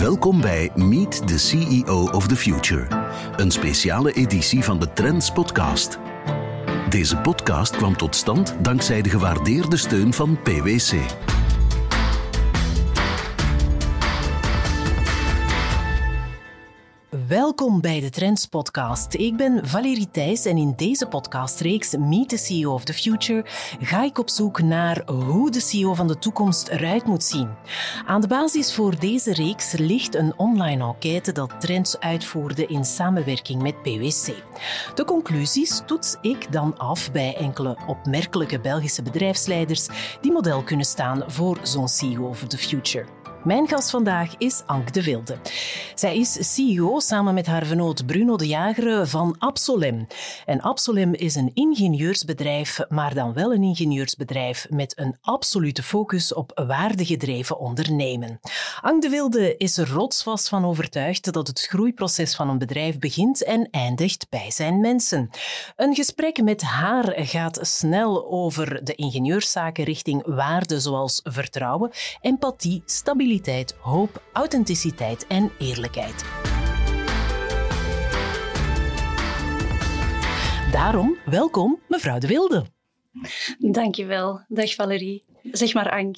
Welkom bij Meet the CEO of the Future, een speciale editie van de Trends Podcast. Deze podcast kwam tot stand dankzij de gewaardeerde steun van PwC. Welkom bij de Trends Podcast. Ik ben Valerie Thijs en in deze podcastreeks Meet the CEO of the Future ga ik op zoek naar hoe de CEO van de toekomst eruit moet zien. Aan de basis voor deze reeks ligt een online enquête dat Trends uitvoerde in samenwerking met PwC. De conclusies toets ik dan af bij enkele opmerkelijke Belgische bedrijfsleiders die model kunnen staan voor zo'n CEO of the Future. Mijn gast vandaag is Ank de Wilde. Zij is CEO samen met haar vernoot Bruno de Jager van Absolem. En Absolem is een ingenieursbedrijf, maar dan wel een ingenieursbedrijf met een absolute focus op waardegedreven ondernemen. Ank de Wilde is er rotsvast van overtuigd dat het groeiproces van een bedrijf begint en eindigt bij zijn mensen. Een gesprek met haar gaat snel over de ingenieurszaken richting waarden zoals vertrouwen, empathie, stabiliteit hoop, authenticiteit en eerlijkheid. Daarom, welkom mevrouw De Wilde. Dankjewel. Dag Valerie. Zeg maar Ank.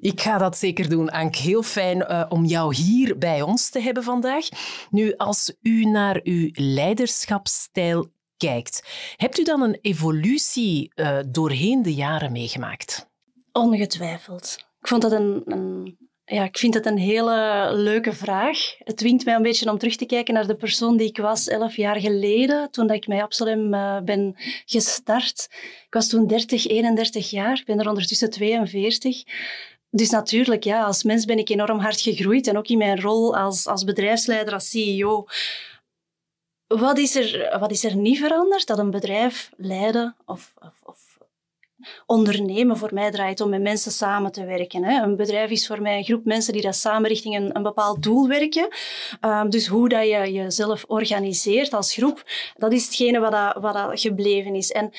Ik ga dat zeker doen, Ank. Heel fijn uh, om jou hier bij ons te hebben vandaag. Nu, als u naar uw leiderschapsstijl kijkt, hebt u dan een evolutie uh, doorheen de jaren meegemaakt? Ongetwijfeld. Ik vond dat een, een ja, ik vind het een hele leuke vraag. Het dwingt mij een beetje om terug te kijken naar de persoon die ik was elf jaar geleden, toen ik met Absalem uh, ben gestart. Ik was toen 30, 31 jaar. Ik ben er ondertussen 42. Dus natuurlijk, ja, als mens ben ik enorm hard gegroeid. En ook in mijn rol als, als bedrijfsleider, als CEO. Wat is, er, wat is er niet veranderd? Dat een bedrijf leiden of, of ondernemen voor mij draait om met mensen samen te werken. Hè. Een bedrijf is voor mij een groep mensen die dat samen richting een, een bepaald doel werken. Um, dus hoe dat je jezelf organiseert als groep, dat is hetgene wat, dat, wat dat gebleven is. En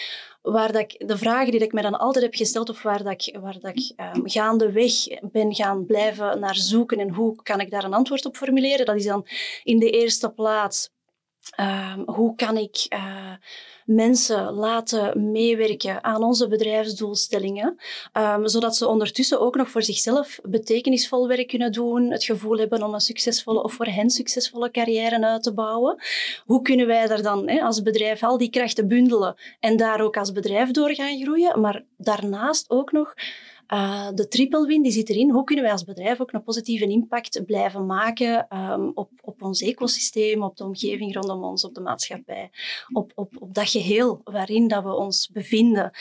waar dat ik, de vragen die ik me dan altijd heb gesteld of waar, dat ik, waar dat ik um, gaandeweg ben gaan blijven naar zoeken en hoe kan ik daar een antwoord op formuleren, dat is dan in de eerste plaats um, hoe kan ik uh, mensen laten meewerken aan onze bedrijfsdoelstellingen, um, zodat ze ondertussen ook nog voor zichzelf betekenisvol werk kunnen doen, het gevoel hebben om een succesvolle of voor hen succesvolle carrière uit te bouwen. Hoe kunnen wij daar dan hè, als bedrijf al die krachten bundelen en daar ook als bedrijf door gaan groeien, maar daarnaast ook nog uh, de triple win die zit erin. Hoe kunnen wij als bedrijf ook een positieve impact blijven maken um, op, op ons ecosysteem, op de omgeving rondom ons, op de maatschappij, op, op, op dat geheel waarin dat we ons bevinden.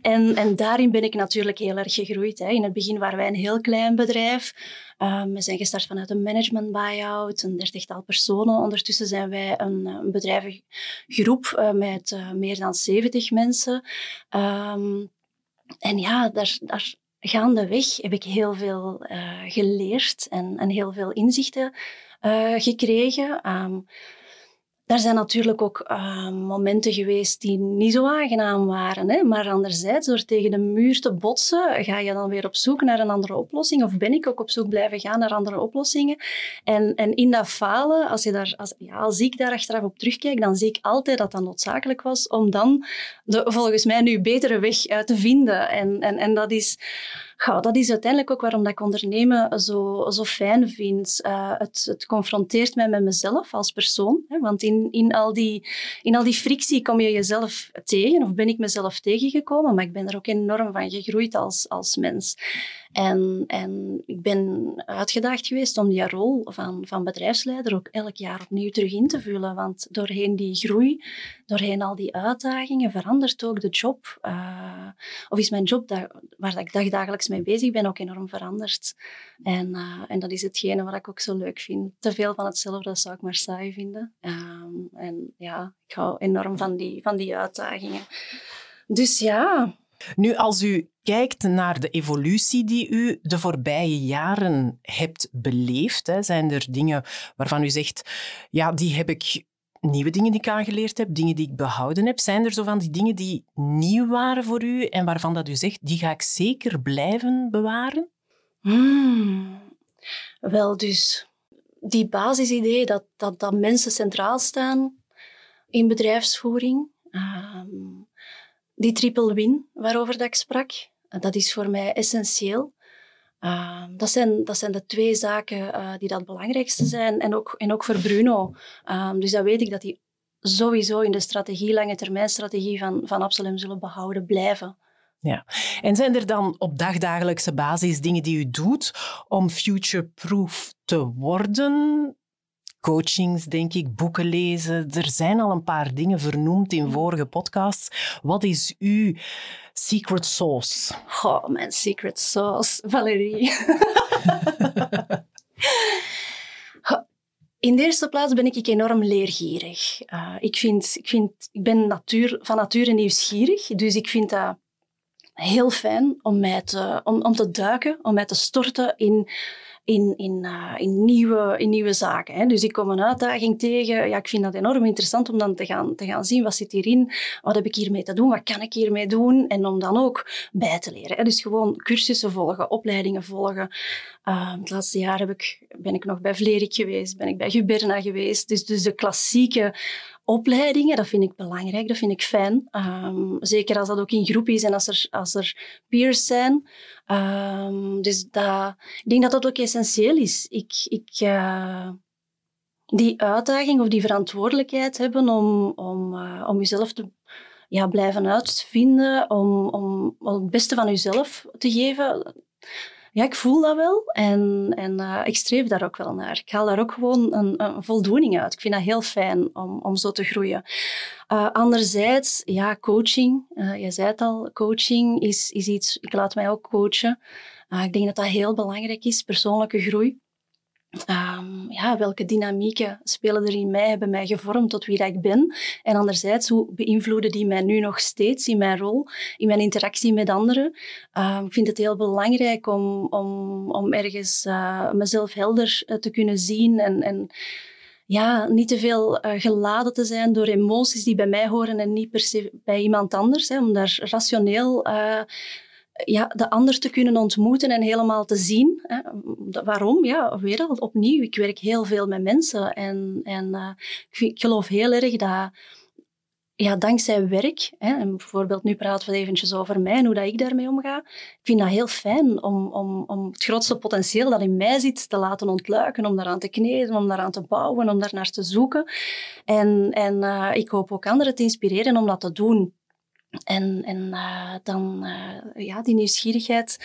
En, en daarin ben ik natuurlijk heel erg gegroeid. Hè. In het begin waren wij een heel klein bedrijf. Um, we zijn gestart vanuit een management buyout, een dertigtal personen. Ondertussen zijn wij een, een bedrijvengroep uh, met uh, meer dan 70 mensen. Um, en ja, daar, gaandeweg heb ik heel veel uh, geleerd en, en, heel veel inzichten uh, gekregen. Um, er zijn natuurlijk ook uh, momenten geweest die niet zo aangenaam waren. Hè? Maar anderzijds, door tegen de muur te botsen, ga je dan weer op zoek naar een andere oplossing. Of ben ik ook op zoek blijven gaan naar andere oplossingen. En, en in dat falen, als, je daar, als, ja, als ik daar achteraf op terugkijk, dan zie ik altijd dat dat noodzakelijk was om dan de, volgens mij nu betere weg uit te vinden. En, en, en dat is ja, dat is uiteindelijk ook waarom dat ik ondernemen zo, zo fijn vind. Uh, het, het confronteert mij met mezelf als persoon. Hè, want in, in, al die, in al die frictie kom je jezelf tegen, of ben ik mezelf tegengekomen, maar ik ben er ook enorm van gegroeid als, als mens. En, en ik ben uitgedaagd geweest om die rol van, van bedrijfsleider ook elk jaar opnieuw terug in te vullen. Want doorheen die groei, doorheen al die uitdagingen, verandert ook de job. Uh, of is mijn job daar, waar ik dagelijks mee bezig ben ook enorm veranderd. En, uh, en dat is hetgene wat ik ook zo leuk vind. Te veel van hetzelfde zou ik maar saai vinden. Um, en ja, ik hou enorm van die, van die uitdagingen. Dus ja. Nu, als u kijkt naar de evolutie die u de voorbije jaren hebt beleefd, hè, zijn er dingen waarvan u zegt, ja, die heb ik nieuwe dingen die ik aangeleerd heb, dingen die ik behouden heb? Zijn er zo van die dingen die nieuw waren voor u en waarvan dat u zegt, die ga ik zeker blijven bewaren? Hmm. Wel, dus die basisidee dat, dat, dat mensen centraal staan in bedrijfsvoering. Ehm, die triple win waarover dat ik sprak, dat is voor mij essentieel. Ehm, dat, zijn, dat zijn de twee zaken uh, die dat het belangrijkste zijn. En ook, en ook voor Bruno. Um, dus dat weet ik dat die sowieso in de strategie, lange termijn strategie van, van Absalem zullen behouden blijven. Ja. En zijn er dan op dagdagelijkse basis dingen die u doet om future-proof te worden? Coachings, denk ik, boeken lezen. Er zijn al een paar dingen vernoemd in vorige podcasts. Wat is uw secret sauce? Oh, mijn secret sauce, Valerie. In de eerste plaats ben ik enorm leergierig. Uh, ik, vind, ik, vind, ik ben natuur, van nature nieuwsgierig, dus ik vind dat heel fijn om, mij te, om, om te duiken, om mij te storten in in, in, uh, in, nieuwe, in nieuwe zaken. Hè. Dus ik kom een uitdaging tegen. Ja, ik vind dat enorm interessant om dan te gaan, te gaan zien wat zit hierin, wat heb ik hiermee te doen, wat kan ik hiermee doen en om dan ook bij te leren. Dus gewoon cursussen volgen, opleidingen volgen. Uh, het laatste jaar heb ik, ben ik nog bij Vlerik geweest, ben ik bij Guberna geweest. Dus, dus de klassieke opleidingen, dat vind ik belangrijk, dat vind ik fijn. Um, zeker als dat ook in groep is en als er, als er peers zijn. Um, dus dat, ik denk dat dat ook essentieel is. Ik, ik, uh, die uitdaging of die verantwoordelijkheid hebben om, om, uh, om jezelf te ja, blijven uitvinden, om, om, om het beste van jezelf te geven ja, ik voel dat wel en, en uh, ik streef daar ook wel naar. Ik haal daar ook gewoon een, een voldoening uit. Ik vind dat heel fijn om, om zo te groeien. Uh, anderzijds, ja, coaching. Uh, je zei het al, coaching is, is iets... Ik laat mij ook coachen. ik denk dat dat heel belangrijk is, persoonlijke groei. Um, ja, welke dynamieken spelen er in mij, hebben mij gevormd tot wie dat ik ben? En anderzijds, hoe beïnvloeden die mij nu nog steeds in mijn rol, in mijn interactie met anderen? Um, ik vind het heel belangrijk om, om, om ergens uh, mezelf helder uh, te kunnen zien en, en ja, niet te veel uh, geladen te zijn door emoties die bij mij horen en niet per se bij iemand anders. Hè, om daar rationeel ja, de ander te kunnen ontmoeten en helemaal te zien. Hè. Waarom? Ja, weer al opnieuw. Ik werk heel veel met mensen en, en uh, ik, geloof heel erg dat ja, dankzij werk, hè, en bijvoorbeeld nu praten we eventjes over mij en hoe dat ik daarmee omga, ik vind dat heel fijn om, om, om het grootste potentieel dat in mij zit te laten ontluiken, om daaraan te kneden, om daaraan te bouwen, om daar naar te zoeken. En, en uh, ik hoop ook anderen te inspireren om dat te doen. En, en uh, dan uh, ja, die nieuwsgierigheid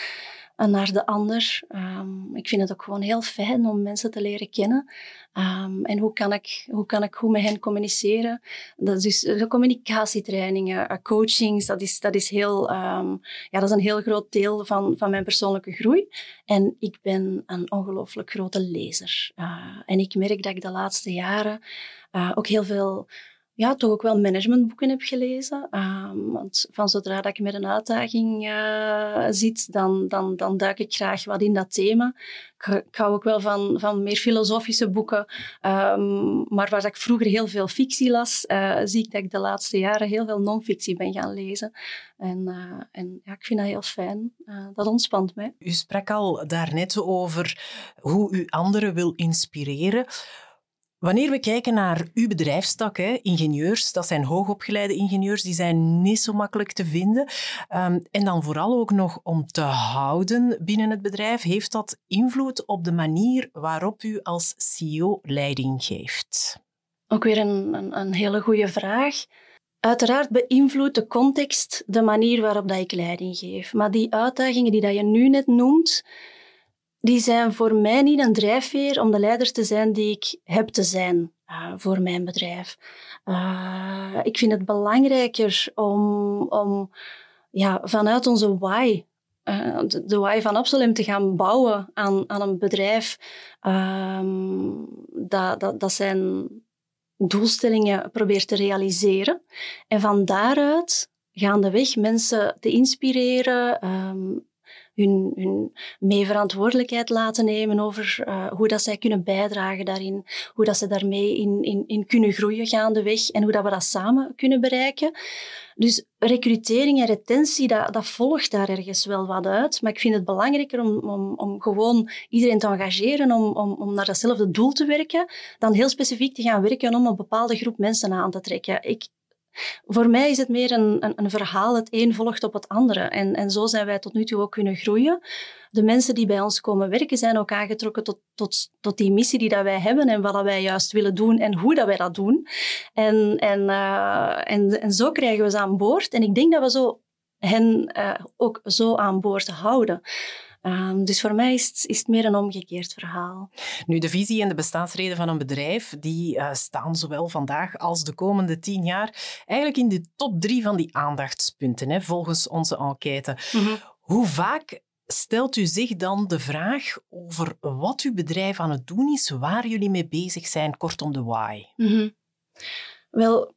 naar de ander. Um, ik vind het ook gewoon heel fijn om mensen te leren kennen. Um, en hoe kan, ik, hoe kan ik goed met hen communiceren? Dat is dus de communicatietrainingen, uh, coachings, dat is, dat is, heel, um, ja, dat is een heel groot deel van, van mijn persoonlijke groei. En ik ben een ongelooflijk grote lezer. En ik merk dat ik de laatste jaren ook heel veel ja, toch ook wel managementboeken heb gelezen. Um, want van zodra dat ik met een uitdaging uh, zit, dan, dan, dan duik ik graag wat in dat thema. Ik, ik hou ook wel van, van meer filosofische boeken. Um, maar waar ik vroeger heel veel fictie las, uh, zie ik dat ik de laatste jaren heel veel non-fictie ben gaan lezen. En, uh, en ja, ik vind dat heel fijn. dat ontspant mij. U sprak al daarnet over hoe u anderen wil inspireren. Wanneer we kijken naar uw bedrijfstak, ingenieurs, dat zijn hoogopgeleide ingenieurs, die zijn niet zo makkelijk te vinden. Um, en dan vooral ook nog om te houden binnen het bedrijf, heeft dat invloed op de manier waarop u als CEO leiding geeft? Ook weer een, een, een hele goede vraag. Uiteraard beïnvloedt de context de manier waarop dat ik leiding geef. Maar die uitdagingen die dat je nu net noemt, die zijn voor mij niet een drijfveer om de leider te zijn die ik heb te zijn uh, voor mijn bedrijf. Uh, ik vind het belangrijker om, om ja, vanuit onze why, uh, de, why van Absalem, te gaan bouwen aan, aan een bedrijf um, dat, dat, dat zijn doelstellingen probeert te realiseren. En van daaruit gaandeweg mensen te inspireren, um, hun, hun mee verantwoordelijkheid laten nemen over uh, hoe dat zij kunnen bijdragen daarin, hoe dat ze daarmee in, in, in kunnen groeien gaandeweg en hoe dat we dat samen kunnen bereiken. Dus recrutering en retentie, dat, dat volgt daar ergens wel wat uit. Maar ik vind het belangrijker om, om, om gewoon iedereen te engageren, om, om, om naar datzelfde doel te werken, dan heel specifiek te gaan werken om een bepaalde groep mensen aan te trekken. Ik, voor mij is het meer een, een, een, verhaal, het een volgt op het andere. En, en zo zijn wij tot nu toe ook kunnen groeien. De mensen die bij ons komen werken zijn ook aangetrokken tot, tot, tot die missie die dat wij hebben en wat dat wij juist willen doen en hoe dat wij dat doen. En, en, uh, en, zo krijgen we ze aan boord. En ik denk dat we zo hen uh, ook zo aan boord houden. Um, dus voor mij is het, is het, meer een omgekeerd verhaal. Nu, de visie en de bestaansreden van een bedrijf die uh, staan zowel vandaag als de komende tien jaar eigenlijk in de top drie van die aandachtspunten, hè, volgens onze enquête. Mm -hmm. Hoe vaak stelt u zich dan de vraag over wat uw bedrijf aan het doen is, waar jullie mee bezig zijn, kortom de why? Mm -hmm. Wel,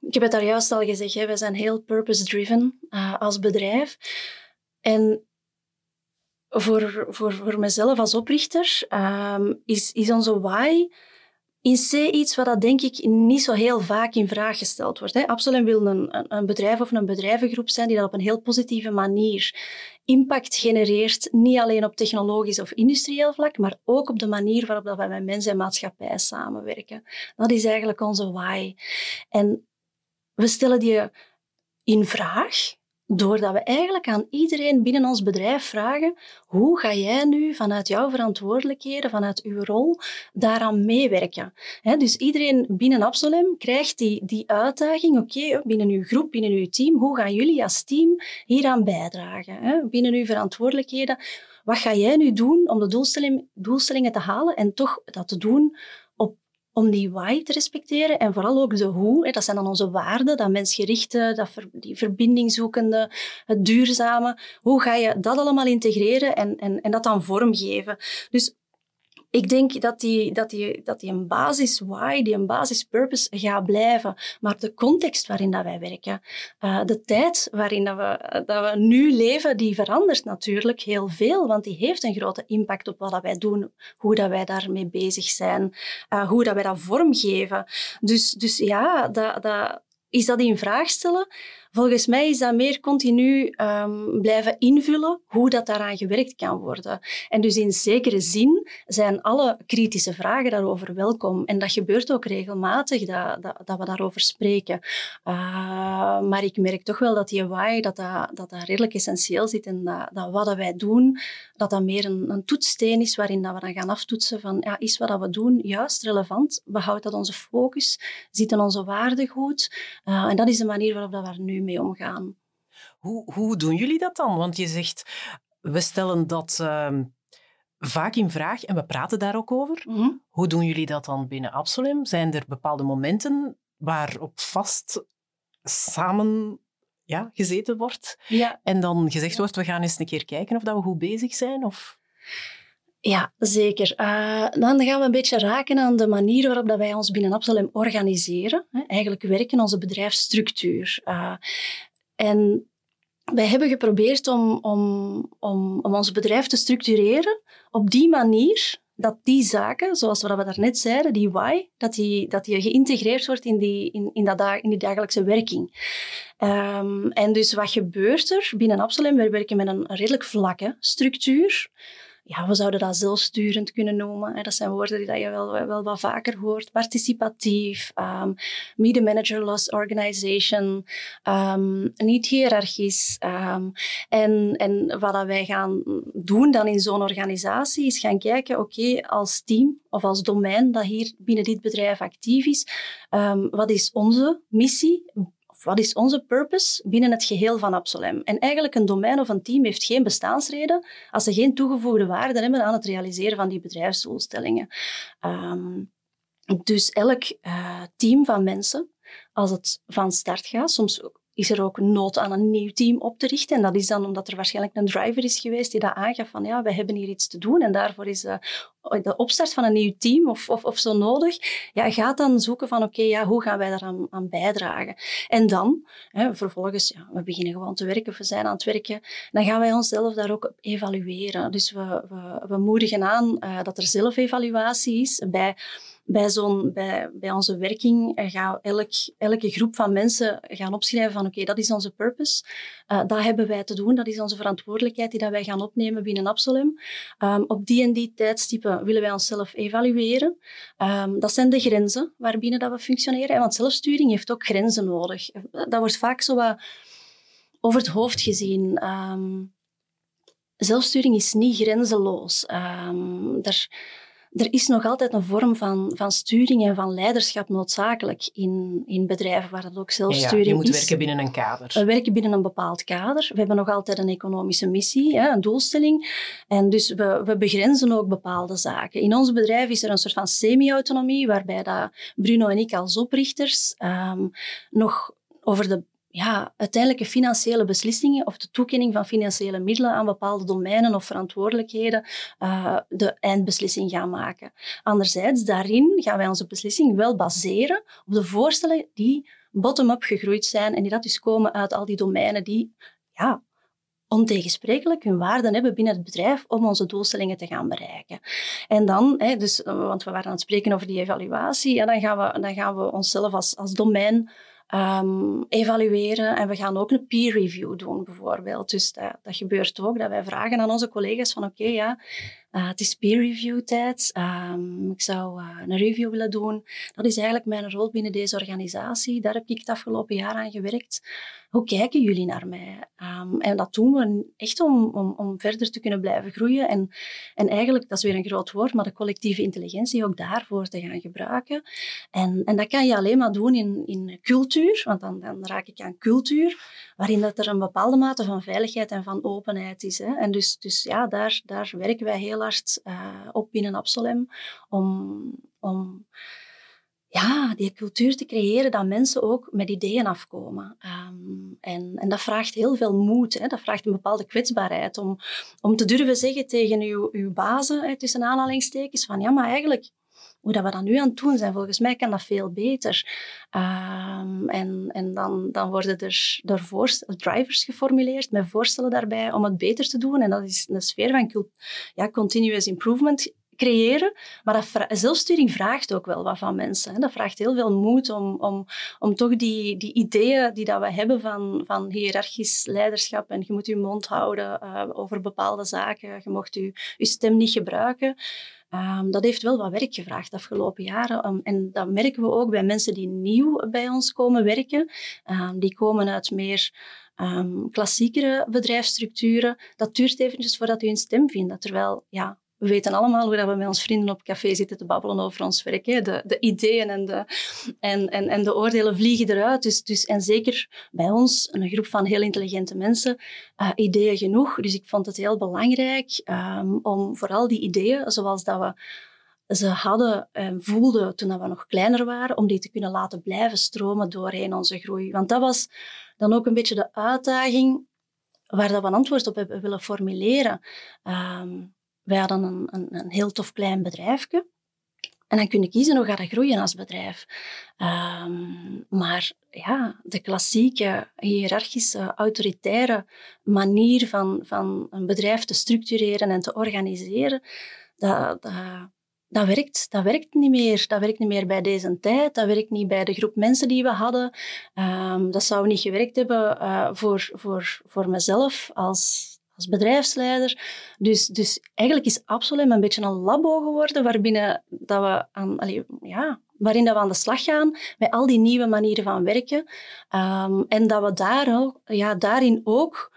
ik heb het daar juist al gezegd, hè, wij zijn heel purpose-driven uh, als bedrijf. En voor, voor, voor mezelf als oprichter um, is, is onze why in C iets wat dat denk ik niet zo heel vaak in vraag gesteld wordt. Hè. Wil een, een bedrijf of een bedrijvengroep zijn die dat op een heel positieve manier impact genereert, niet alleen op technologisch of industrieel vlak, maar ook op de manier waarop dat wij met mensen en maatschappij samenwerken. Dat is eigenlijk onze why. En we stellen die in vraag Doordat we eigenlijk aan iedereen binnen ons bedrijf vragen, hoe ga jij nu vanuit jouw verantwoordelijkheden, vanuit uw rol, daaraan meewerken? dus iedereen binnen Absolem krijgt die, die uitdaging, oké, binnen uw groep, binnen uw team, hoe gaan jullie als team hieraan bijdragen? Binnen uw verantwoordelijkheden, wat ga jij nu doen om de doelstelling, doelstellingen te halen en toch dat te doen om die why te respecteren en vooral ook de hoe. Dat zijn dan onze waarden, dat mensgerichte, dat die verbindingzoekende, het duurzame. Hoe ga je dat allemaal integreren en, en, en dat dan vormgeven? Dus ik denk dat die, dat, die, dat die een basis why, die een basis purpose gaat blijven. Maar de context waarin dat wij werken, uh, de tijd waarin dat we, dat we nu leven, die verandert natuurlijk heel veel. Want die heeft een grote impact op wat dat wij doen, hoe dat wij daarmee bezig zijn, uh, hoe dat wij dat vormgeven. Dus, dus ja, dat, dat, is dat in vraag stellen? Volgens mij is dat meer continu um, blijven invullen hoe dat daaraan gewerkt kan worden. En dus in zekere zin zijn alle kritische vragen daarover welkom. En dat gebeurt ook regelmatig, dat, dat, dat we daarover spreken. Uh, maar ik merk toch wel dat die why dat dat, dat, redelijk essentieel zit en dat, dat wat wij doen, dat dat meer een, een toetssteen is waarin dat we dan gaan aftoetsen van ja, is wat dat we doen juist relevant? Behoudt dat onze focus? Zitten onze waarden goed? Uh, en dat is de manier waarop dat we nu mee omgaan. Hoe, hoe doen jullie dat dan? Want je zegt, we stellen dat uh, vaak in vraag en we praten daar ook over. Mhm. Hoe doen jullie dat dan binnen Absolem? Zijn er bepaalde momenten waarop vast samen ja, gezeten wordt ja. en dan gezegd wordt, we gaan eens een keer kijken of dat we goed bezig zijn? Of... Ja, zeker. Uh, dan gaan we een beetje raken aan de manier waarop dat wij ons binnen Absalem organiseren. Hè, eigenlijk werken, onze bedrijfsstructuur. Uh, en wij hebben geprobeerd om, om, om, om ons bedrijf te structureren op die manier dat die zaken, zoals we daarnet zeiden, die why, dat die, dat geïntegreerd wordt in die, in, in, dat, in dagelijkse werking. Um, en dus wat gebeurt er binnen Absalem? We werken met een redelijk vlakke structuur ja, we zouden dat zelfsturend kunnen noemen. Dat zijn woorden die je wel, wel wat vaker hoort. Participatief, um, media managerless organization, um, niet hiërarchisch. Um, en, en wat wij gaan doen dan in zo'n organisatie is gaan kijken, oké, als team of als domein dat hier binnen dit bedrijf actief is, wat is onze missie? Wat is onze purpose binnen het geheel van Absolem? En eigenlijk een domein of een team heeft geen bestaansreden als ze geen toegevoegde waarde hebben aan het realiseren van die bedrijfsdoelstellingen. Um, dus elk uh, team van mensen, als het van start gaat, soms is er ook nood aan een nieuw team op te richten. En dat is dan omdat er waarschijnlijk een driver is geweest die dat aangaf van ja, we hebben hier iets te doen en daarvoor is uh, de opstart van een nieuw team of, of, of zo nodig. Ja, gaat dan zoeken van oké, ja, hoe gaan wij daaraan aan bijdragen? En dan, hè, vervolgens, ja, we beginnen gewoon te werken, we zijn aan het werken, dan gaan wij onszelf daar ook evalueren. Dus we, we, moedigen aan uh, dat er zelfevaluatie is bij bij, zo'n, bij, bij onze werking gaan elk, elke groep van mensen gaan opschrijven van oké, dat is onze purpose. Uh, dat hebben wij te doen, dat is onze verantwoordelijkheid die dat wij gaan opnemen binnen Absolem. Um, op die en die tijdstippen willen wij onszelf evalueren. Um, dat zijn de grenzen waarbinnen dat we functioneren. Want zelfsturing heeft ook grenzen nodig. Dat wordt vaak zo wat over het hoofd gezien. Um, zelfsturing is niet grenzeloos. Um, er, is nog altijd een vorm van, van sturing en van leiderschap noodzakelijk in, in bedrijven waar dat ook zelfsturing is. Ja, je moet werken binnen een kader. We werken binnen een bepaald kader. We hebben nog altijd een economische missie, een doelstelling. En dus we, we begrenzen ook bepaalde zaken. In ons bedrijf is er een soort van semi-autonomie, waarbij dat Bruno en ik als oprichters um, nog over de ja, uiteindelijke financiële beslissingen of de toekenning van financiële middelen aan bepaalde domeinen of verantwoordelijkheden uh, de eindbeslissing gaan maken. Anderzijds, daarin gaan wij onze beslissing wel baseren op de voorstellen die bottom-up gegroeid zijn en die dat dus komen uit al die domeinen die ja, ontegensprekelijk hun waarden hebben binnen het bedrijf om onze doelstellingen te gaan bereiken. En dan, hè, dus, want we waren aan het spreken over die evaluatie, ja, dan, gaan we, dan gaan we onszelf als, als domein um, evalueren. En we gaan ook een peer review doen, bijvoorbeeld. Dus dat, gebeurt ook, dat wij vragen aan onze collega's van oké, ja, uh, het is peer review tijd. Um, ik zou uh, een review willen doen. Dat is eigenlijk mijn rol binnen deze organisatie. Daar heb ik het afgelopen jaar aan gewerkt hoe kijken jullie naar mij? Um, en dat doen we echt om, om, om verder te kunnen blijven groeien. En, en eigenlijk, dat is weer een groot woord, maar de collectieve intelligentie ook daarvoor te gaan gebruiken. En, en dat kan je alleen maar doen in, in cultuur, want dan, dan raak ik aan cultuur, waarin dat er een bepaalde mate van veiligheid en van openheid is. Hè. En dus, dus ja, daar, daar werken wij heel hard uh, op binnen Absolem om... om ja, die cultuur te creëren dat mensen ook met ideeën afkomen. Um, en, en dat vraagt heel veel moed. Hè. Dat vraagt een bepaalde kwetsbaarheid om, om te durven zeggen tegen uw, uw bazen, hè, tussen aanhalingstekens, van ja, maar eigenlijk, hoe dat we dat nu aan het doen zijn, volgens mij kan dat veel beter. Um, en en dan, dan worden er, er drivers geformuleerd met voorstellen daarbij om het beter te doen. En dat is een sfeer van ja, continuous improvement creëren. Maar zelfsturing vraagt ook wel wat van mensen. Hè. Dat vraagt heel veel moed om, om, om toch die, die ideeën die dat we hebben van, van hiërarchisch leiderschap en je moet je mond houden uh, over bepaalde zaken, je mocht je, stem niet gebruiken. Um, dat heeft wel wat werk gevraagd de afgelopen jaren. En dat merken we ook bij mensen die nieuw bij ons komen werken. Um, die komen uit meer klassiekere bedrijfsstructuren. Dat duurt eventjes voordat u een stem vindt. Terwijl ja, we weten allemaal hoe dat we met ons vrienden op café zitten te babbelen over ons werk. Hè. De, de, ideeën en de, en, en, en de oordelen vliegen eruit. Dus, dus, en zeker bij ons, een groep van heel intelligente mensen, uh, ideeën genoeg. Dus ik vond het heel belangrijk um, om vooral die ideeën, zoals dat we ze hadden en voelden toen we nog kleiner waren, om die te kunnen laten blijven stromen doorheen onze groei. Want dat was dan ook een beetje de uitdaging waar dat we een antwoord op hebben willen formuleren. Um, wij hadden een, een, een heel tof klein bedrijfje. En dan kun je kiezen hoe gaat dat groeien als bedrijf. Um, maar ja, de klassieke, hiërarchische, autoritaire manier van, van een bedrijf te structureren en te organiseren, dat, dat, dat, werkt, dat werkt niet meer. Dat werkt niet meer bij deze tijd. Dat werkt niet bij de groep mensen die we hadden. Um, dat zou niet gewerkt hebben uh, voor, voor, voor mezelf als als bedrijfsleider. Dus, dus eigenlijk is Absolem een beetje een labo geworden waarbinnen dat we aan, ja, waarin dat we aan de slag gaan met al die nieuwe manieren van werken. Um, en dat we daar, ja, daarin ook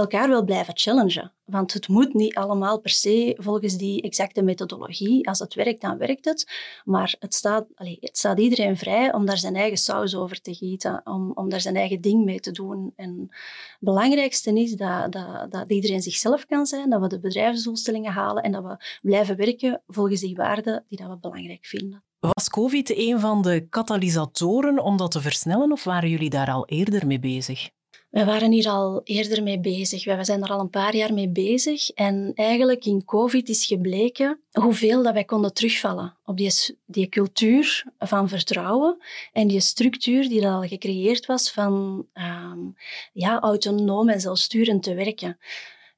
elkaar wil blijven challengen. Want het moet niet allemaal per se volgens die exacte methodologie. Als het werkt, dan werkt het. Maar het staat, allez, het staat iedereen vrij om daar zijn eigen saus over te gieten, om, om daar zijn eigen ding mee te doen. En het belangrijkste is dat, dat, dat iedereen zichzelf kan zijn, dat we de bedrijfsdoelstellingen halen en dat we blijven werken volgens die waarden die dat we belangrijk vinden. Was COVID een van de katalysatoren om dat te versnellen of waren jullie daar al eerder mee bezig? We waren hier al eerder mee bezig. We zijn er al een paar jaar mee bezig. En eigenlijk in COVID is gebleken hoeveel dat wij konden terugvallen op die, die cultuur van vertrouwen en die structuur die al gecreëerd was van um, ja, autonoom en zelfsturend te werken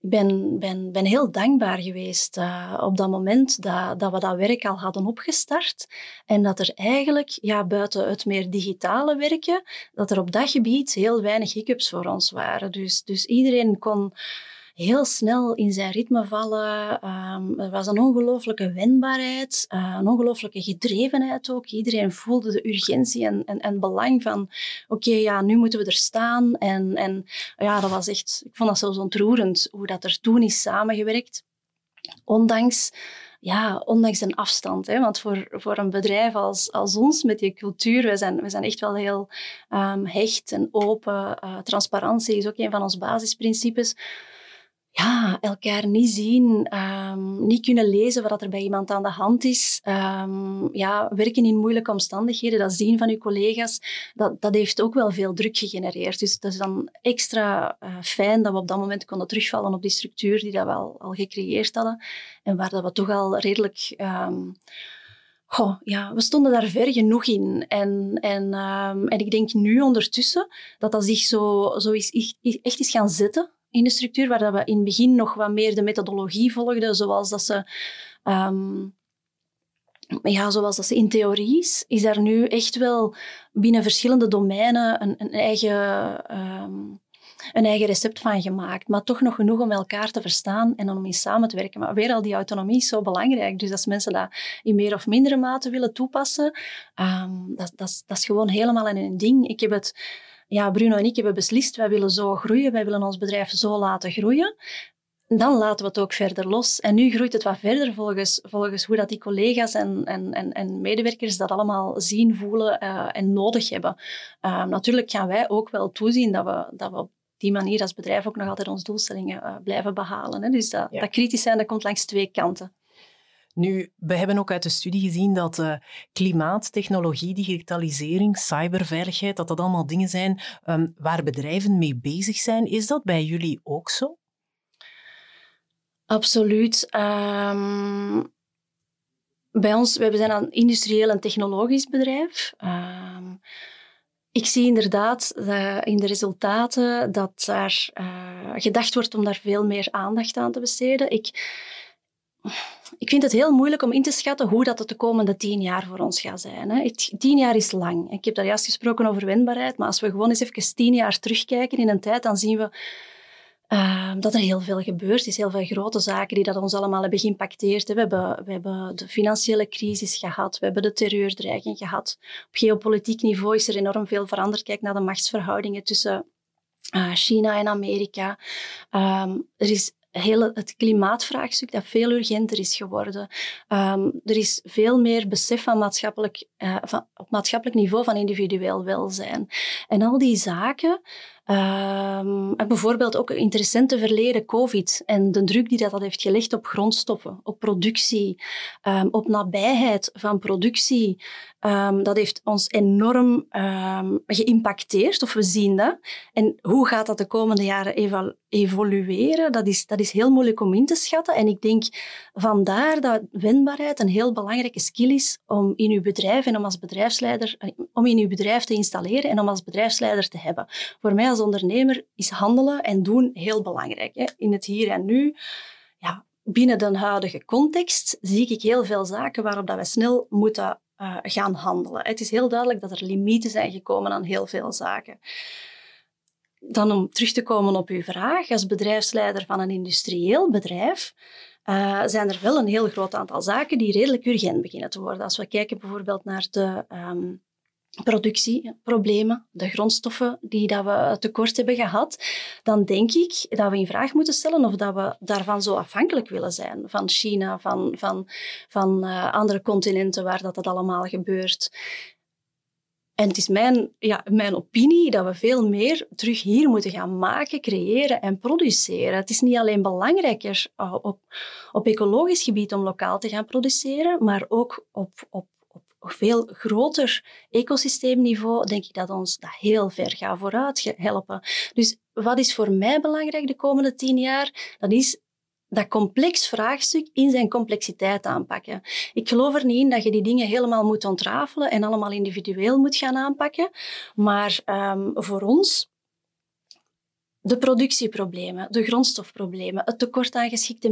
ik ben, ben, ben heel dankbaar geweest uh, op dat moment dat, dat we dat werk al hadden opgestart. En dat er eigenlijk, ja, buiten het meer digitale werken, dat er op dat gebied heel weinig hiccups voor ons waren. Dus, dus iedereen kon heel snel in zijn ritme vallen. Um, er was een ongelooflijke wendbaarheid, uh, een ongelooflijke gedrevenheid ook. Iedereen voelde de urgentie en, en, en belang van, oké, ja, nu moeten we er staan. En, en ja, dat was echt, ik vond dat zelfs ontroerend hoe dat er toen is samengewerkt. Ondanks ja, ondanks een afstand. Hè? Want voor, voor een bedrijf als, als ons, met die cultuur, we zijn, we zijn echt wel heel um, hecht en open. Uh, transparantie is ook een van onze basisprincipes ja, elkaar niet zien, um, niet kunnen lezen wat er bij iemand aan de hand is. Um, ja, werken in moeilijke omstandigheden, dat zien van uw collega's, dat, dat heeft ook wel veel druk gegenereerd. Dus dat is dan extra uh, fijn dat we op dat moment konden terugvallen op die structuur die dat we al, gecreëerd hadden en waar dat we toch al redelijk... Um, Goh, ja, we stonden daar ver genoeg in. En, en, en ik denk nu ondertussen dat dat zich zo, zo is, echt is gaan zetten in de structuur, waar dat we in het begin nog wat meer de methodologie volgden, zoals dat ze... Um, ja, zoals dat ze in theorie is, is er nu echt wel binnen verschillende domeinen een, een eigen, um, een eigen recept van gemaakt. Maar toch nog genoeg om elkaar te verstaan en om in samen te werken. Maar weer al, die autonomie is zo belangrijk. Dus als mensen dat in meer of mindere mate willen toepassen, um, dat, dat, dat is gewoon helemaal een ding. Ik heb het ja, Bruno en ik hebben beslist, wij willen zo groeien, wij willen ons bedrijf zo laten groeien. Dan laten we het ook verder los. En nu groeit het wat verder volgens, volgens hoe dat die collega's en, en, en, en medewerkers dat allemaal zien, voelen uh, en nodig hebben. Uh, natuurlijk gaan wij ook wel toezien dat we, dat we op die manier als bedrijf ook nog altijd onze doelstellingen uh, blijven behalen. Hè. Dus dat, dat kritisch zijn, dat komt langs twee kanten. Nu, we hebben ook uit de studie gezien dat uh, klimaat, technologie, digitalisering, cyberveiligheid, dat dat allemaal dingen zijn um, waar bedrijven mee bezig zijn. Is dat bij jullie ook zo? Absoluut. Um, bij ons, we zijn een industrieel en technologisch bedrijf. Um, ik zie inderdaad uh, in de resultaten dat daar uh, gedacht wordt om daar veel meer aandacht aan te besteden. Ik, ik vind het heel moeilijk om in te schatten hoe dat het de komende tien jaar voor ons gaat zijn. Hè. tien jaar is lang. Ik heb daar juist gesproken over wendbaarheid, maar als we gewoon eens even tien jaar terugkijken in een tijd, dan zien we uh, dat er heel veel gebeurd is. Heel veel grote zaken die dat ons allemaal hebben geïmpacteerd. We hebben, we hebben de financiële crisis gehad, we hebben de terreurdreiging gehad. Op geopolitiek niveau is er enorm veel veranderd. Kijk naar de machtsverhoudingen tussen uh, China en Amerika. Um, er is hele, het klimaatvraagstuk dat veel urgenter is geworden. Um, er is veel meer besef van maatschappelijk, uh, van, op maatschappelijk niveau van individueel welzijn. En al die zaken En bijvoorbeeld ook in het recente verleden COVID en de druk die dat, heeft gelegd op grondstoffen, op productie, um, op nabijheid van productie. Um, dat heeft ons enorm geïmpacteerd, of we zien dat. En hoe gaat dat de komende jaren evolueren? Dat is, dat is heel moeilijk om in te schatten. En ik denk vandaar dat wendbaarheid een heel belangrijke skill is om in uw bedrijf en om als bedrijfsleider, eh, om in uw bedrijf te installeren en om als bedrijfsleider te hebben. Voor mij als ondernemer is handelen en doen heel belangrijk. Hè. In het hier en nu, ja, binnen de huidige context, zie ik heel veel zaken waarop dat we snel moeten uh, gaan handelen. Het is heel duidelijk dat er limieten zijn gekomen aan heel veel zaken. Dan om terug te komen op uw vraag, als bedrijfsleider van een industrieel bedrijf, uh, zijn er wel een heel groot aantal zaken die redelijk urgent beginnen te worden. Als we kijken bijvoorbeeld naar de um, productieproblemen, de grondstoffen die dat we tekort hebben gehad, dan denk ik dat we in vraag moeten stellen of dat we daarvan zo afhankelijk willen zijn. Van China, van, van, van uh, andere continenten waar dat, dat allemaal gebeurt. En het is mijn, ja, mijn opinie dat we veel meer terug hier moeten gaan maken, creëren en produceren. Het is niet alleen belangrijker uh, op, op ecologisch gebied om lokaal te gaan produceren, maar ook op, op veel groter ecosysteemniveau, denk ik dat ons dat heel ver gaat vooruit helpen. Dus wat is voor mij belangrijk de komende tien jaar? Dat is dat complex vraagstuk in zijn complexiteit aanpakken. Ik geloof er niet in dat je die dingen helemaal moet ontrafelen en allemaal individueel moet gaan aanpakken. Maar um, voor ons, de productieproblemen, de grondstofproblemen, het tekort aan geschikte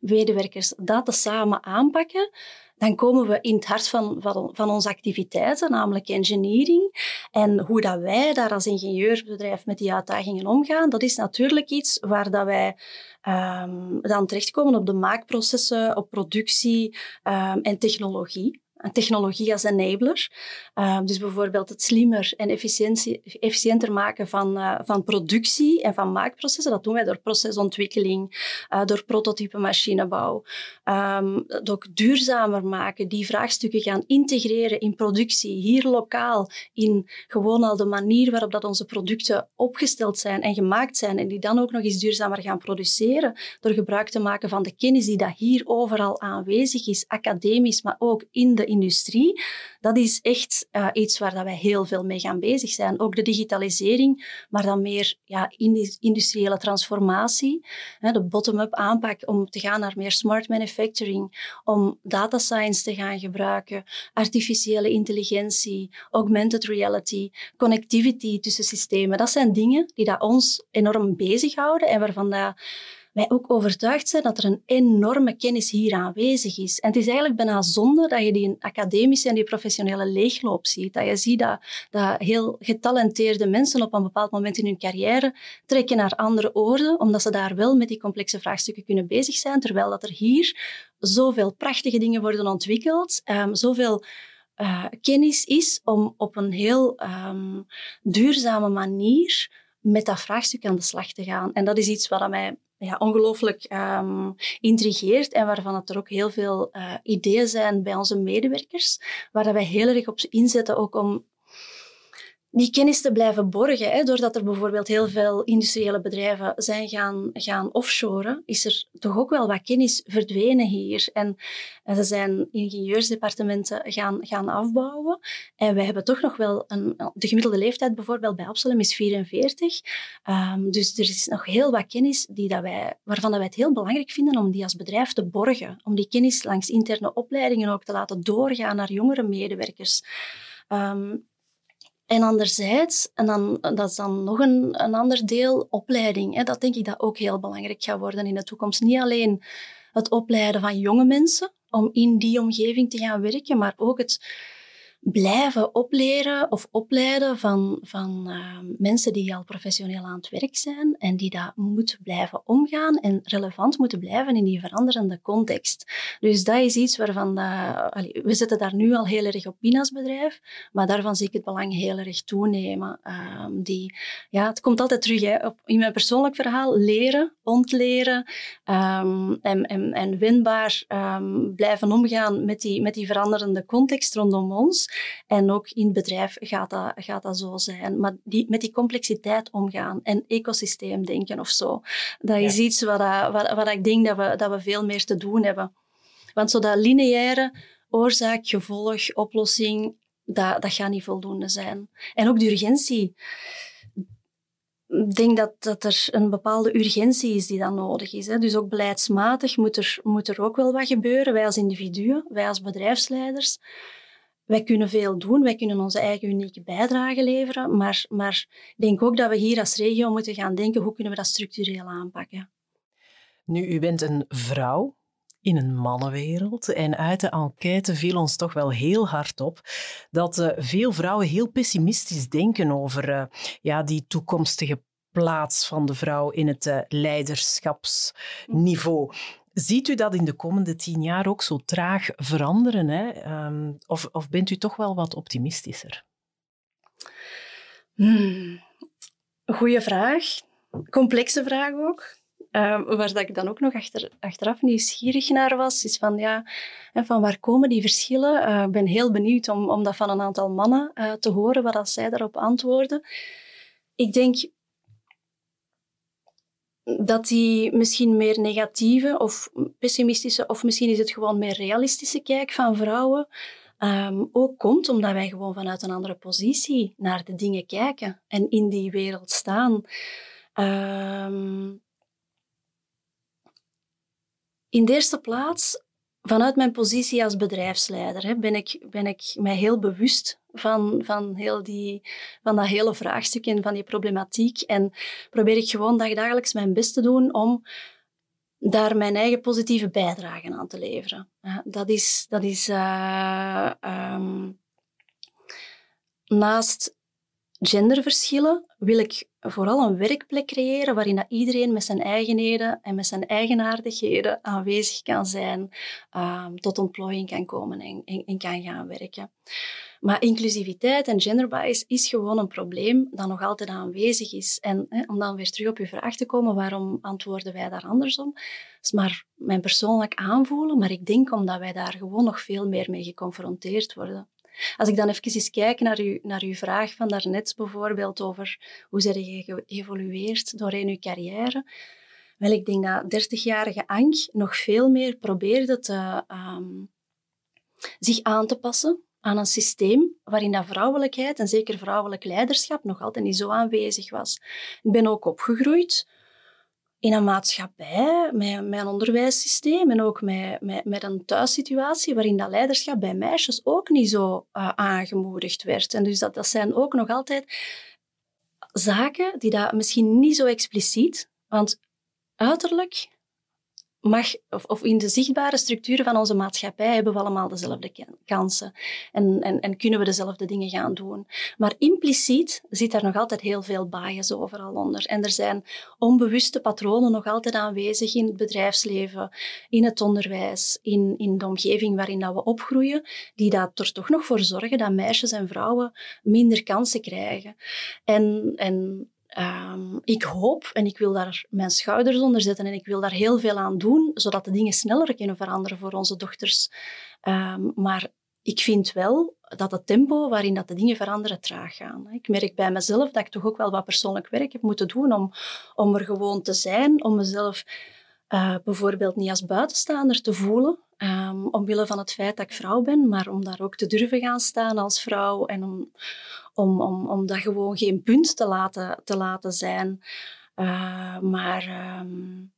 medewerkers, dat te samen aanpakken, dan komen we in het hart van, van, van, onze activiteiten, namelijk engineering. En hoe dat wij daar als ingenieursbedrijf met die uitdagingen omgaan, dat is natuurlijk iets waar dat wij um, dan terechtkomen op de maakprocessen, op productie um, en technologie technologie als enabler. Uh, dus bijvoorbeeld het slimmer en efficiënter maken van, uh, van productie en van maakprocessen. Dat doen wij door procesontwikkeling, uh, door prototype machinebouw. Um, ook duurzamer maken, die vraagstukken gaan integreren in productie, hier lokaal, in gewoon al de manier waarop dat onze producten opgesteld zijn en gemaakt zijn en die dan ook nog eens duurzamer gaan produceren door gebruik te maken van de kennis die dat hier overal aanwezig is, academisch, maar ook in de industrie, dat is echt uh, iets waar dat wij heel veel mee gaan bezig zijn. Ook de digitalisering, maar dan meer ja, industriële transformatie, hè, de bottom-up aanpak om te gaan naar meer smart manufacturing, om data science te gaan gebruiken, artificiële intelligentie, augmented reality, connectivity tussen systemen. Dat zijn dingen die dat ons enorm bezighouden en waarvan dat wij ook overtuigd zijn dat er een enorme kennis hier aanwezig is. En het is eigenlijk bijna zonde dat je die academische en die professionele leegloop ziet. Dat je ziet dat, dat heel getalenteerde mensen op een bepaald moment in hun carrière trekken naar andere oorden, omdat ze daar wel met die complexe vraagstukken kunnen bezig zijn, terwijl dat er hier zoveel prachtige dingen worden ontwikkeld, um, zoveel uh, kennis is om op een heel um, duurzame manier met dat vraagstuk aan de slag te gaan. En dat is iets wat mij ja, ongelooflijk um, intrigeert en waarvan het er ook heel veel uh, ideeën zijn bij onze medewerkers, waar wij heel erg op inzetten ook om die kennis te blijven borgen. Hè. Doordat er bijvoorbeeld heel veel industriële bedrijven zijn gaan, gaan offshoren, is er toch ook wel wat kennis verdwenen hier. En, en ze zijn ingenieursdepartementen gaan, gaan afbouwen. En wij hebben toch nog wel een... De gemiddelde leeftijd bijvoorbeeld bij Absalom is 44. Um, ehm, dus er is nog heel wat kennis die dat wij, waarvan dat wij het heel belangrijk vinden om die als bedrijf te borgen. Om die kennis langs interne opleidingen ook te laten doorgaan naar jongere medewerkers. Um, en anderzijds, en dan, dat is dan nog een, een ander deel, opleiding. Hè. Dat denk ik dat ook heel belangrijk gaat worden in de toekomst. Niet alleen het opleiden van jonge mensen om in die omgeving te gaan werken, maar ook het blijven opleren of opleiden van, van uh, mensen die al professioneel aan het werk zijn en die dat moeten blijven omgaan en relevant moeten blijven in die veranderende context. Dus dat is iets waarvan we zitten daar nu al heel erg op in als bedrijf, maar daarvan zie ik het belang heel erg toenemen. Uh, die, ja, het komt altijd terug hè, op, in mijn persoonlijk verhaal, leren, ontleren um, en, en, winbaar um, blijven omgaan met die, met die veranderende context rondom ons. En ook in het bedrijf gaat dat, gaat dat zo zijn. Maar die, met die complexiteit omgaan en ecosysteemdenken of zo, dat is iets wat, wat, wat ik denk dat we, dat we veel meer te doen hebben. Want zo dat lineaire oorzaak, gevolg, oplossing, dat, dat gaat niet voldoende zijn. En ook de urgentie. Ik denk dat, dat er een bepaalde urgentie is die dan nodig is. Hè. Dus ook beleidsmatig moet er, moet er ook wel wat gebeuren. Wij als individuen, wij als bedrijfsleiders wij kunnen veel doen, wij kunnen onze eigen unieke bijdrage leveren, maar, maar ik denk ook dat we hier als regio moeten gaan denken hoe kunnen we dat structureel aanpakken. Nu, u bent een vrouw in een mannenwereld en uit de enquête viel ons toch wel heel hard op dat uh, veel vrouwen heel pessimistisch denken over uh, ja, die toekomstige plaats van de vrouw in het uh, leiderschapsniveau. Ziet u dat in de komende tien jaar ook zo traag veranderen? Hè? Um, of, of bent u toch wel wat optimistischer? Hmm. Goeie vraag. Complexe vraag ook. Uh, waar dat ik dan ook nog achter, achteraf nieuwsgierig naar was, is van, ja, van waar komen die verschillen? Uh, ik ben heel benieuwd om, om dat van een aantal mannen uh, te horen, wat zij daarop antwoorden. Ik denk dat die misschien meer negatieve of pessimistische, of misschien is het gewoon meer realistische kijk van vrouwen um, ook komt omdat wij gewoon vanuit een andere positie naar de dingen kijken en in die wereld staan. Um, in de eerste plaats, vanuit mijn positie als bedrijfsleider, hè, ben, ik, ben ik mij heel bewust van, van, heel die, van dat hele vraagstuk en van die problematiek. En probeer ik gewoon dagelijks mijn best te doen om daar mijn eigen positieve bijdrage aan te leveren. dat is, dat is uh, um, naast genderverschillen wil ik vooral een werkplek creëren waarin dat iedereen met zijn eigenheden en met zijn eigenaardigheden aanwezig kan zijn, um, tot ontplooiing kan komen en, en, kan gaan werken. Maar inclusiviteit en genderbias is gewoon een probleem dat nog altijd aanwezig is. En hè, om dan weer terug op uw vraag te komen, waarom antwoorden wij daar andersom? Dat is maar mijn persoonlijk aanvoelen, maar ik denk omdat wij daar gewoon nog veel meer mee geconfronteerd worden. Als ik dan even eens kijk naar, u, naar uw vraag van daarnet bijvoorbeeld over hoe zijn je geëvolueerd doorheen uw carrière. Wel, ik denk dat 30-jarige Ank nog veel meer probeerde te, um, zich aan te passen aan een systeem waarin dat vrouwelijkheid en zeker vrouwelijk leiderschap nog altijd niet zo aanwezig was. Ik ben ook opgegroeid in een maatschappij, met, een onderwijssysteem en ook met, met, met een thuissituatie waarin dat leiderschap bij meisjes ook niet zo uh, aangemoedigd werd. En dus dat, dat zijn ook nog altijd zaken die dat misschien niet zo expliciet, want uiterlijk mag, of, of, in de zichtbare structuren van onze maatschappij hebben we allemaal dezelfde kansen en, en, en, kunnen we dezelfde dingen gaan doen. Maar impliciet zit daar nog altijd heel veel bias overal onder. En er zijn onbewuste patronen nog altijd aanwezig in het bedrijfsleven, in het onderwijs, in, in de omgeving waarin dat we opgroeien, die daar er toch nog voor zorgen dat meisjes en vrouwen minder kansen krijgen. En, en Um, ik hoop en ik wil daar mijn schouders onder zetten en ik wil daar heel veel aan doen, zodat de dingen sneller kunnen veranderen voor onze dochters. Um, maar ik vind wel dat het tempo waarin dat de dingen veranderen traag gaan. Ik merk bij mezelf dat ik toch ook wel wat persoonlijk werk heb moeten doen om, om er gewoon te zijn, om mezelf uh, bijvoorbeeld niet als buitenstaander te voelen, um, omwille van het feit dat ik vrouw ben, maar om daar ook te durven gaan staan als vrouw en om, om, om, om dat gewoon geen punt te laten, te laten zijn. Uh, maar um,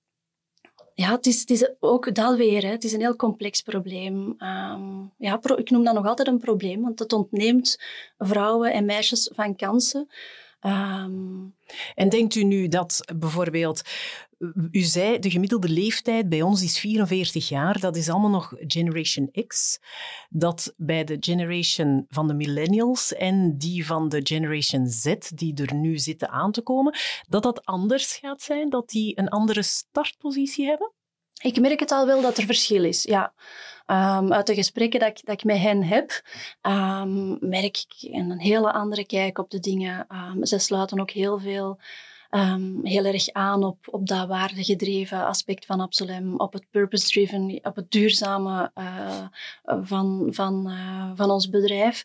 ja, het is, ook dat weer. Hè. Het is een heel complex probleem. Um, ja, ik noem dat nog altijd een probleem, want het ontneemt vrouwen en meisjes van kansen. Um, en denkt u nu dat bijvoorbeeld u zei, de gemiddelde leeftijd bij ons is 44 jaar. Dat is allemaal nog Generation X. Dat bij de generation van de millennials en die van de Generation Z, die er nu zitten aan te komen, dat dat anders gaat zijn? Dat die een andere startpositie hebben? Ik merk het al wel dat er verschil is, ja. Um, uit de gesprekken dat ik, dat ik met hen heb, um, merk ik een hele andere kijk op de dingen. Um, ze sluiten ook heel veel heel erg aan op, op dat waardegedreven aspect van Absolem, op het purpose-driven, op het duurzame uh, van, van, uh, van ons bedrijf.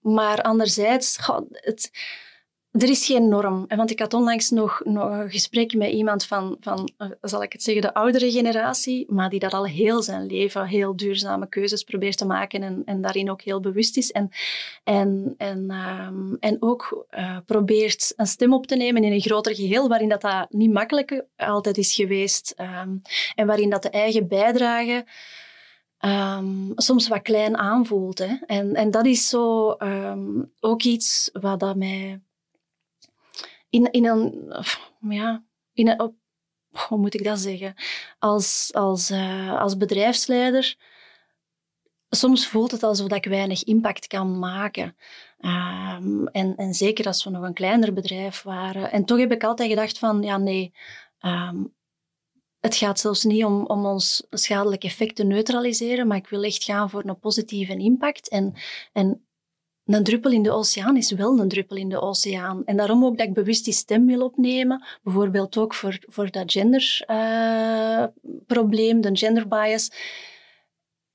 Maar anderzijds, het er is geen norm. Want ik had onlangs nog, nog een gesprek met iemand van, van, eh, zal ik het zeggen, de oudere generatie, maar die dat al heel zijn leven heel duurzame keuzes probeert te maken en, en daarin ook heel bewust is. En, en, en, um, en ook uh, probeert een stem op te nemen in een groter geheel, waarin dat, dat niet makkelijk altijd is geweest. Um, en waarin dat de eigen bijdrage um, soms wat klein aanvoelt. Hè. En, en dat is zo ook iets wat dat mij in, in een, ja, in een, hoe moet ik dat zeggen? Als, als, uh, als bedrijfsleider, soms voelt het alsof ik weinig impact kan maken. Um, en, en zeker als we nog een kleiner bedrijf waren. En toch heb ik altijd gedacht van, ja nee, um, het gaat zelfs niet om, om ons schadelijke effect te neutraliseren, maar ik wil echt gaan voor een positieve impact. En, en een druppel in de oceaan is wel een druppel in de oceaan. En daarom ook dat ik bewust die stem wil opnemen. Bijvoorbeeld ook voor, voor dat genderprobleem, uh, de gender bias.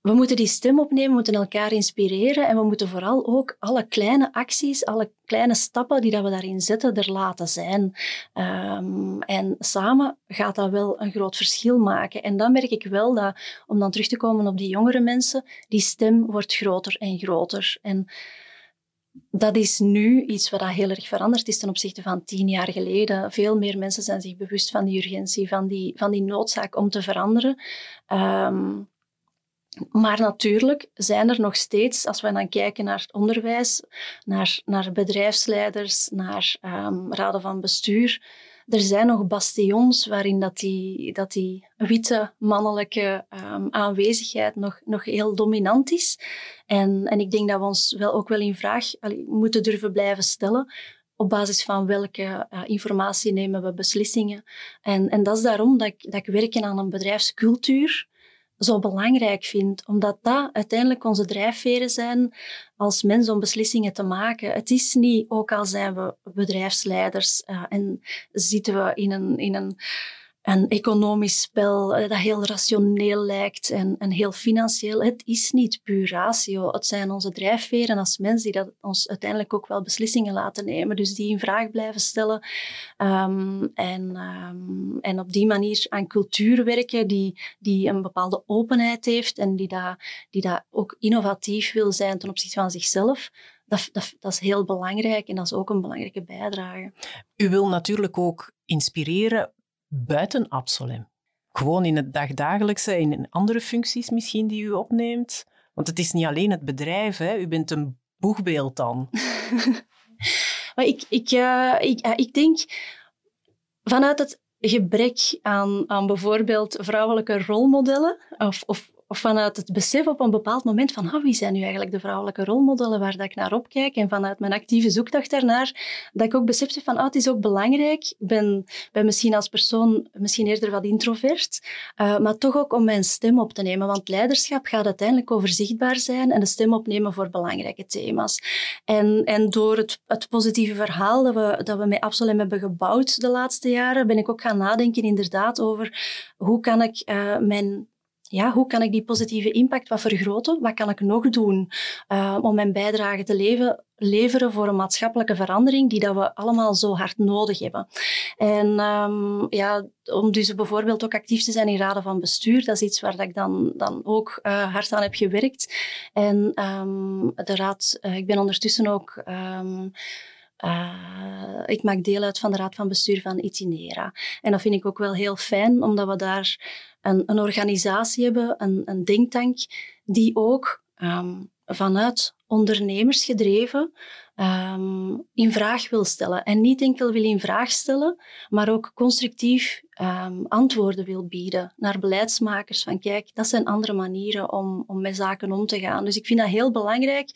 we moeten die stem opnemen, we moeten elkaar inspireren en we moeten vooral ook alle kleine acties, alle kleine stappen die dat we daarin zetten, er laten zijn. Um, en samen gaat dat wel een groot verschil maken. En dan merk ik wel dat, om dan terug te komen op die jongere mensen, die stem wordt groter en groter. En dat is nu iets wat heel erg veranderd is ten opzichte van tien jaar geleden. Veel meer mensen zijn zich bewust van die urgentie, van die, van die noodzaak om te veranderen. Um, maar natuurlijk zijn er nog steeds, als we dan kijken naar het onderwijs, naar, naar bedrijfsleiders, naar um, raden van bestuur, er zijn nog bastions waarin dat die, dat die witte mannelijke um, aanwezigheid nog, nog heel dominant is. En, en ik denk dat we ons wel ook wel in vraag moeten durven blijven stellen op basis van welke uh, informatie nemen we beslissingen. En, en dat is daarom dat ik, dat ik werken aan een bedrijfscultuur zo belangrijk vind, omdat dat uiteindelijk onze drijfveren zijn als mens om beslissingen te maken. Het is niet, ook al zijn we bedrijfsleiders uh, en zitten we in een, in een een economisch spel eh, dat heel rationeel lijkt en, en heel financieel. Het is niet puur ratio. Het zijn onze drijfveren als mens die dat ons uiteindelijk ook wel beslissingen laten nemen. Dus die in vraag blijven stellen. Um, en, um, en op die manier aan cultuur werken die, die een bepaalde openheid heeft en die dat, die dat ook innovatief wil zijn ten opzichte van zichzelf. Dat, dat, dat, is heel belangrijk en dat is ook een belangrijke bijdrage. U wil natuurlijk ook inspireren buiten Absolem? Gewoon in het dagdagelijkse, in andere functies misschien die u opneemt? Want het is niet alleen het bedrijf, hè? u bent een boegbeeld dan. maar ik, ik, uh, ik, uh, ik denk vanuit het gebrek aan, aan bijvoorbeeld vrouwelijke rolmodellen of, of of vanuit het besef op een bepaald moment van oh, wie zijn nu eigenlijk de vrouwelijke rolmodellen waar dat ik naar opkijk en vanuit mijn actieve zoektocht daarnaar, dat ik ook besefte van oh, het is ook belangrijk. Ik ben, ben misschien als persoon misschien eerder wat introvert, uh, maar toch ook om mijn stem op te nemen, want leiderschap gaat uiteindelijk over zichtbaar zijn en de stem opnemen voor belangrijke thema's. En, en door het, het positieve verhaal dat we, dat we met Absolem hebben gebouwd de laatste jaren, ben ik ook gaan nadenken inderdaad over hoe kan ik uh, mijn ja, hoe kan ik die positieve impact wat vergroten? Wat kan ik nog doen uh, om mijn bijdrage te leveren voor een maatschappelijke verandering die dat we allemaal zo hard nodig hebben? En um, ja, om dus bijvoorbeeld ook actief te zijn in raden van bestuur, dat is iets waar dat ik dan, dan ook uh, hard aan heb gewerkt. En um, de raad, uh, ik ben ondertussen ook... Uh, ik maak deel uit van de raad van bestuur van Itinera. En dat vind ik ook wel heel fijn, omdat we daar een, een organisatie hebben, een, een denktank, die ook um, vanuit ondernemers gedreven um, in vraag wil stellen. En niet enkel wil in vraag stellen, maar ook constructief um, antwoorden wil bieden naar beleidsmakers. Van kijk, dat zijn andere manieren om, om met zaken om te gaan. Dus ik vind dat heel belangrijk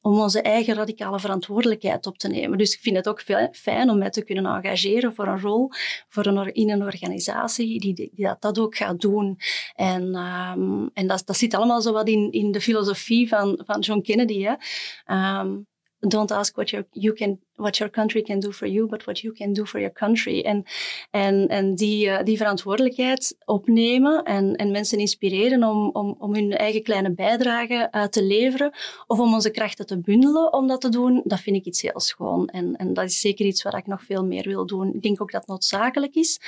om onze eigen radicale verantwoordelijkheid op te nemen. Dus ik vind het ook fijn om mij te kunnen engageren voor een rol voor een, in een organisatie die, die dat, dat ook gaat doen. En, um, en dat, dat zit allemaal zo wat in, in de filosofie van, van John Kennedy. Hè. Don't ask what your, you can, what your country can do for you, but what you can do for your country. En, en, en die, uh, die verantwoordelijkheid opnemen en, en mensen inspireren om, om, om hun eigen kleine bijdrage te leveren of om onze krachten te bundelen om dat te doen, dat vind ik iets heel schoon. En, en dat is zeker iets waar ik nog veel meer wil doen. Ik denk ook dat het noodzakelijk is.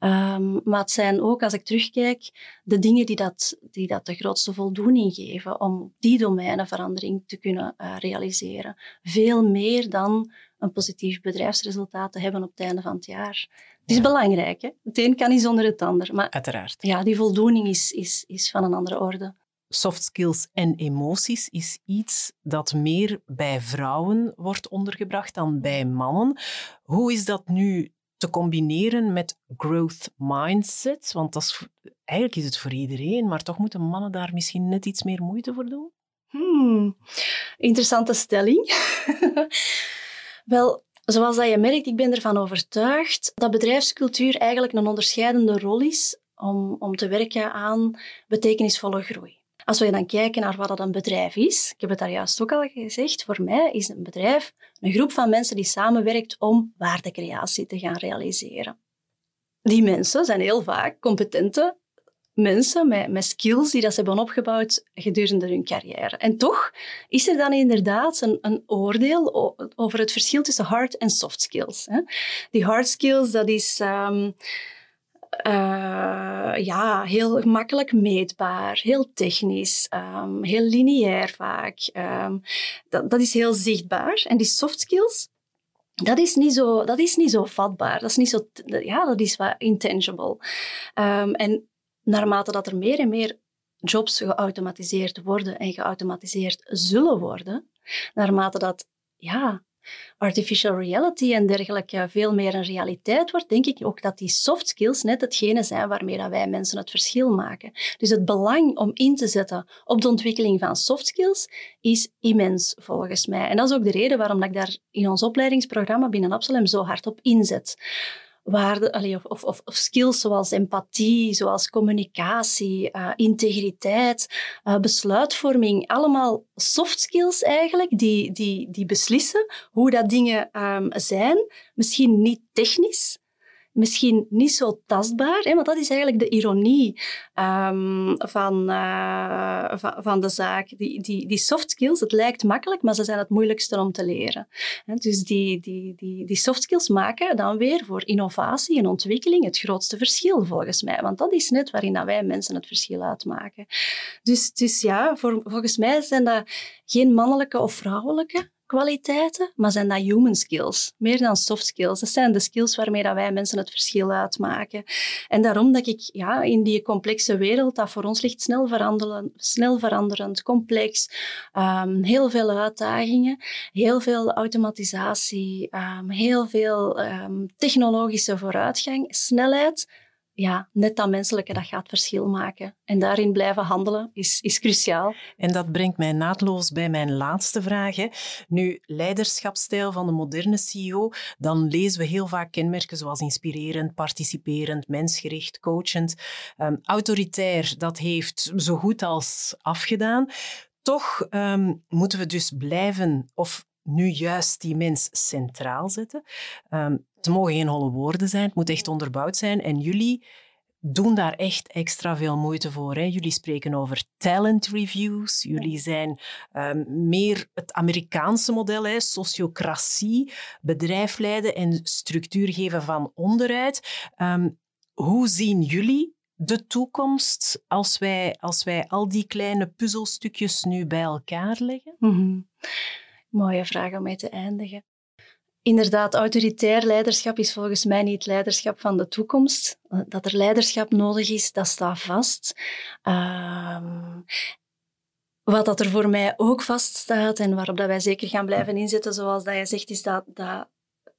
Um, maar het zijn ook, als ik terugkijk, de dingen die dat, die dat de grootste voldoening geven om die domeinen verandering te kunnen uh, realiseren. Veel meer dan een positief bedrijfsresultaat te hebben op het einde van het jaar. Het is ja. belangrijk, hè? Het een kan niet zonder het ander. Maar Uiteraard. Ja, die voldoening is, is, is van een andere orde. Soft skills en emoties is iets dat meer bij vrouwen wordt ondergebracht dan bij mannen. Hoe is dat nu te combineren met growth mindset? Want dat is, eigenlijk is het voor iedereen, maar toch moeten mannen daar misschien net iets meer moeite voor doen? Hmm, interessante stelling. Wel, zoals dat je merkt, ik ben ervan overtuigd dat bedrijfscultuur eigenlijk een onderscheidende rol is om, om te werken aan betekenisvolle groei. Als we dan kijken naar wat dat een bedrijf is, ik heb het daar juist ook al gezegd, voor mij is een bedrijf een groep van mensen die samenwerkt om waardecreatie te gaan realiseren. Die mensen zijn heel vaak competente mensen met, met skills die dat ze hebben opgebouwd gedurende hun carrière. En toch is er dan inderdaad een, een oordeel over het verschil tussen hard en soft skills. Hè. Die hard skills, dat is... Um, uh, ja, heel makkelijk meetbaar, heel technisch, um, heel lineair vaak. Um, dat, dat is heel zichtbaar. En die soft skills, dat is niet zo, dat is niet zo vatbaar. Dat is niet zo, ja, dat is intangible. Um, en naarmate dat er meer en meer jobs geautomatiseerd worden en geautomatiseerd zullen worden, naarmate dat ja, artificial reality en dergelijke veel meer een realiteit wordt, denk ik ook dat die soft skills net hetgene zijn waarmee wij mensen het verschil maken. Dus het belang om in te zetten op de ontwikkeling van soft skills is immens volgens mij. En dat is ook de reden waarom ik daar in ons opleidingsprogramma binnen Absalem zo hard op inzet waarden of, of, of, skills zoals empathie, zoals communicatie, uh, integriteit, uh, besluitvorming. Allemaal soft skills eigenlijk, die, die, die beslissen hoe dat dingen um, zijn. Misschien niet technisch, misschien niet zo tastbaar, hè, want dat is eigenlijk de ironie um, van, uh, van, de zaak. Die, die, die soft skills, het lijkt makkelijk, maar ze zijn het moeilijkste om te leren. Dus die, die, die, die soft skills maken dan weer voor innovatie en ontwikkeling het grootste verschil, volgens mij. Want dat is net waarin dat wij mensen het verschil uitmaken. Dus, dus ja, volgens mij zijn dat geen mannelijke of vrouwelijke kwaliteiten, maar zijn dat human skills, meer dan soft skills. Dat zijn de skills waarmee dat wij mensen het verschil uitmaken. En daarom dat ik ja, in die complexe wereld, dat voor ons ligt snel veranderend, snel veranderend complex, um, heel veel uitdagingen, heel veel automatisatie, um, heel veel um, technologische vooruitgang, snelheid, ja, net dat menselijke, dat gaat verschil maken. En daarin blijven handelen is, is cruciaal. En dat brengt mij naadloos bij mijn laatste vraag. Nu, leiderschapsstijl van de moderne CEO, dan lezen we heel vaak kenmerken zoals inspirerend, participerend, mensgericht, coachend. Um, autoritair, dat heeft zo goed als afgedaan. Toch um, moeten we dus blijven, of nu juist die mens centraal zetten. Um, het mogen geen holle woorden zijn, het moet echt onderbouwd zijn. En jullie doen daar echt extra veel moeite voor. Hè? Jullie spreken over talent reviews. Jullie zijn um, meer het Amerikaanse model, hè? sociocratie, bedrijf leiden en structuur geven van onderuit. Um, hoe zien jullie de toekomst als wij, als wij al die kleine puzzelstukjes nu bij elkaar leggen? Mm -hmm. Mooie vraag om mee te eindigen. Inderdaad, autoritair leiderschap is volgens mij niet leiderschap van de toekomst. Dat er leiderschap nodig is, dat staat vast. Um, wat dat er voor mij ook vaststaat en waarop dat wij zeker gaan blijven inzetten, zoals dat je zegt, is dat, dat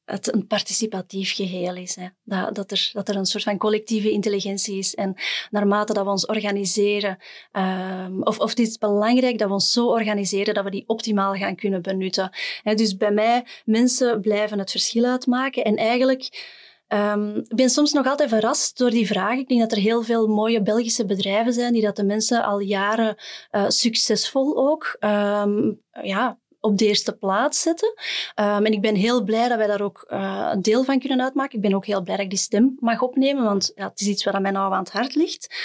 het een participatief geheel is. Hè. Dat, dat, er, dat er een soort van collectieve intelligentie is. En naarmate dat we ons organiseren, um, of, of het is belangrijk dat we ons zo organiseren dat we die optimaal gaan kunnen benutten. dus bij mij, mensen blijven het verschil uitmaken. En eigenlijk... Um, ik ben soms nog altijd verrast door die vraag. Ik denk dat er heel veel mooie Belgische bedrijven zijn die dat de mensen al jaren uh, succesvol ook um, ja, op de eerste plaats zetten. Um, en ik ben heel blij dat wij daar ook uh, een deel van kunnen uitmaken. Ik ben ook heel blij dat ik die stem mag opnemen, want ja, het is iets wat aan mij nou aan het hart ligt.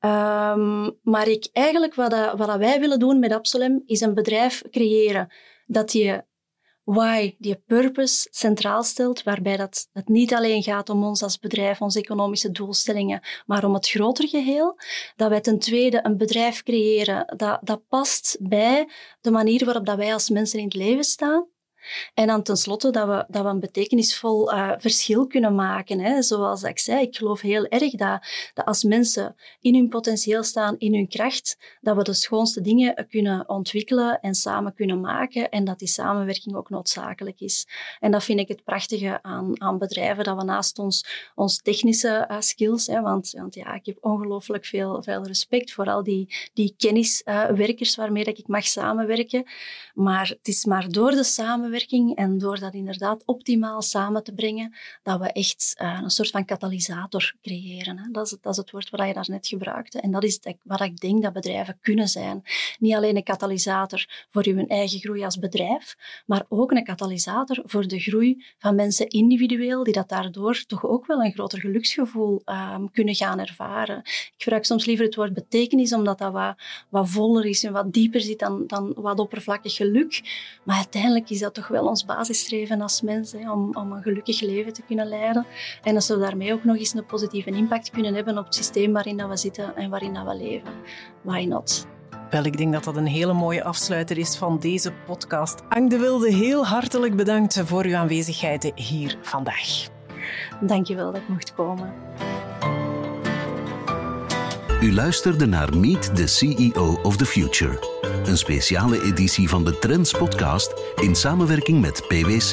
Um, maar ik, eigenlijk wat, dat, wat dat wij willen doen met Absolem is een bedrijf creëren dat je why, die purpose centraal stelt, waarbij dat het niet alleen gaat om ons als bedrijf, onze economische doelstellingen, maar om het grotere geheel. Dat wij ten tweede een bedrijf creëren dat, dat past bij de manier waarop dat wij als mensen in het leven staan. En dan tenslotte dat we, dat we een betekenisvol uh, verschil kunnen maken. Hè. Zoals ik zei, ik geloof heel erg dat, dat als mensen in hun potentieel staan, in hun kracht, dat we de schoonste dingen kunnen ontwikkelen en samen kunnen maken en dat die samenwerking ook noodzakelijk is. En dat vind ik het prachtige aan, aan bedrijven, dat we naast ons, ons technische uh, skills, hè, want, want ja, ik heb ongelooflijk veel, veel respect voor al die, die kenniswerkers waarmee dat ik mag samenwerken, maar het is maar door de samenwerking en door dat inderdaad optimaal samen te brengen, dat we echt uh, een soort van katalysator creëren. Hè. Dat, is, dat is het woord wat je daarnet gebruikte. En dat is wat ik denk dat bedrijven kunnen zijn. Niet alleen een katalysator voor uw eigen groei als bedrijf, maar ook een katalysator voor de groei van mensen individueel, die dat daardoor toch ook wel een groter geluksgevoel um, kunnen gaan ervaren. Ik gebruik soms liever het woord betekenis, omdat dat wat, wat voller is en wat dieper zit dan, dan wat oppervlakkig geluk. Maar uiteindelijk is dat toch wel ons basisstreven als mensen, om, om een gelukkig leven te kunnen leiden. En als we daarmee ook nog eens een positieve impact kunnen hebben op het systeem waarin dat we zitten en waarin dat we leven. Why not? Wel, ik denk dat dat een hele mooie afsluiter is van deze podcast. Ang de Wilde, heel hartelijk bedankt voor uw aanwezigheid hier vandaag. Dankjewel dat ik mocht komen. U luisterde naar Meet the CEO of the Future, een speciale editie van de Trends podcast in samenwerking met PwC.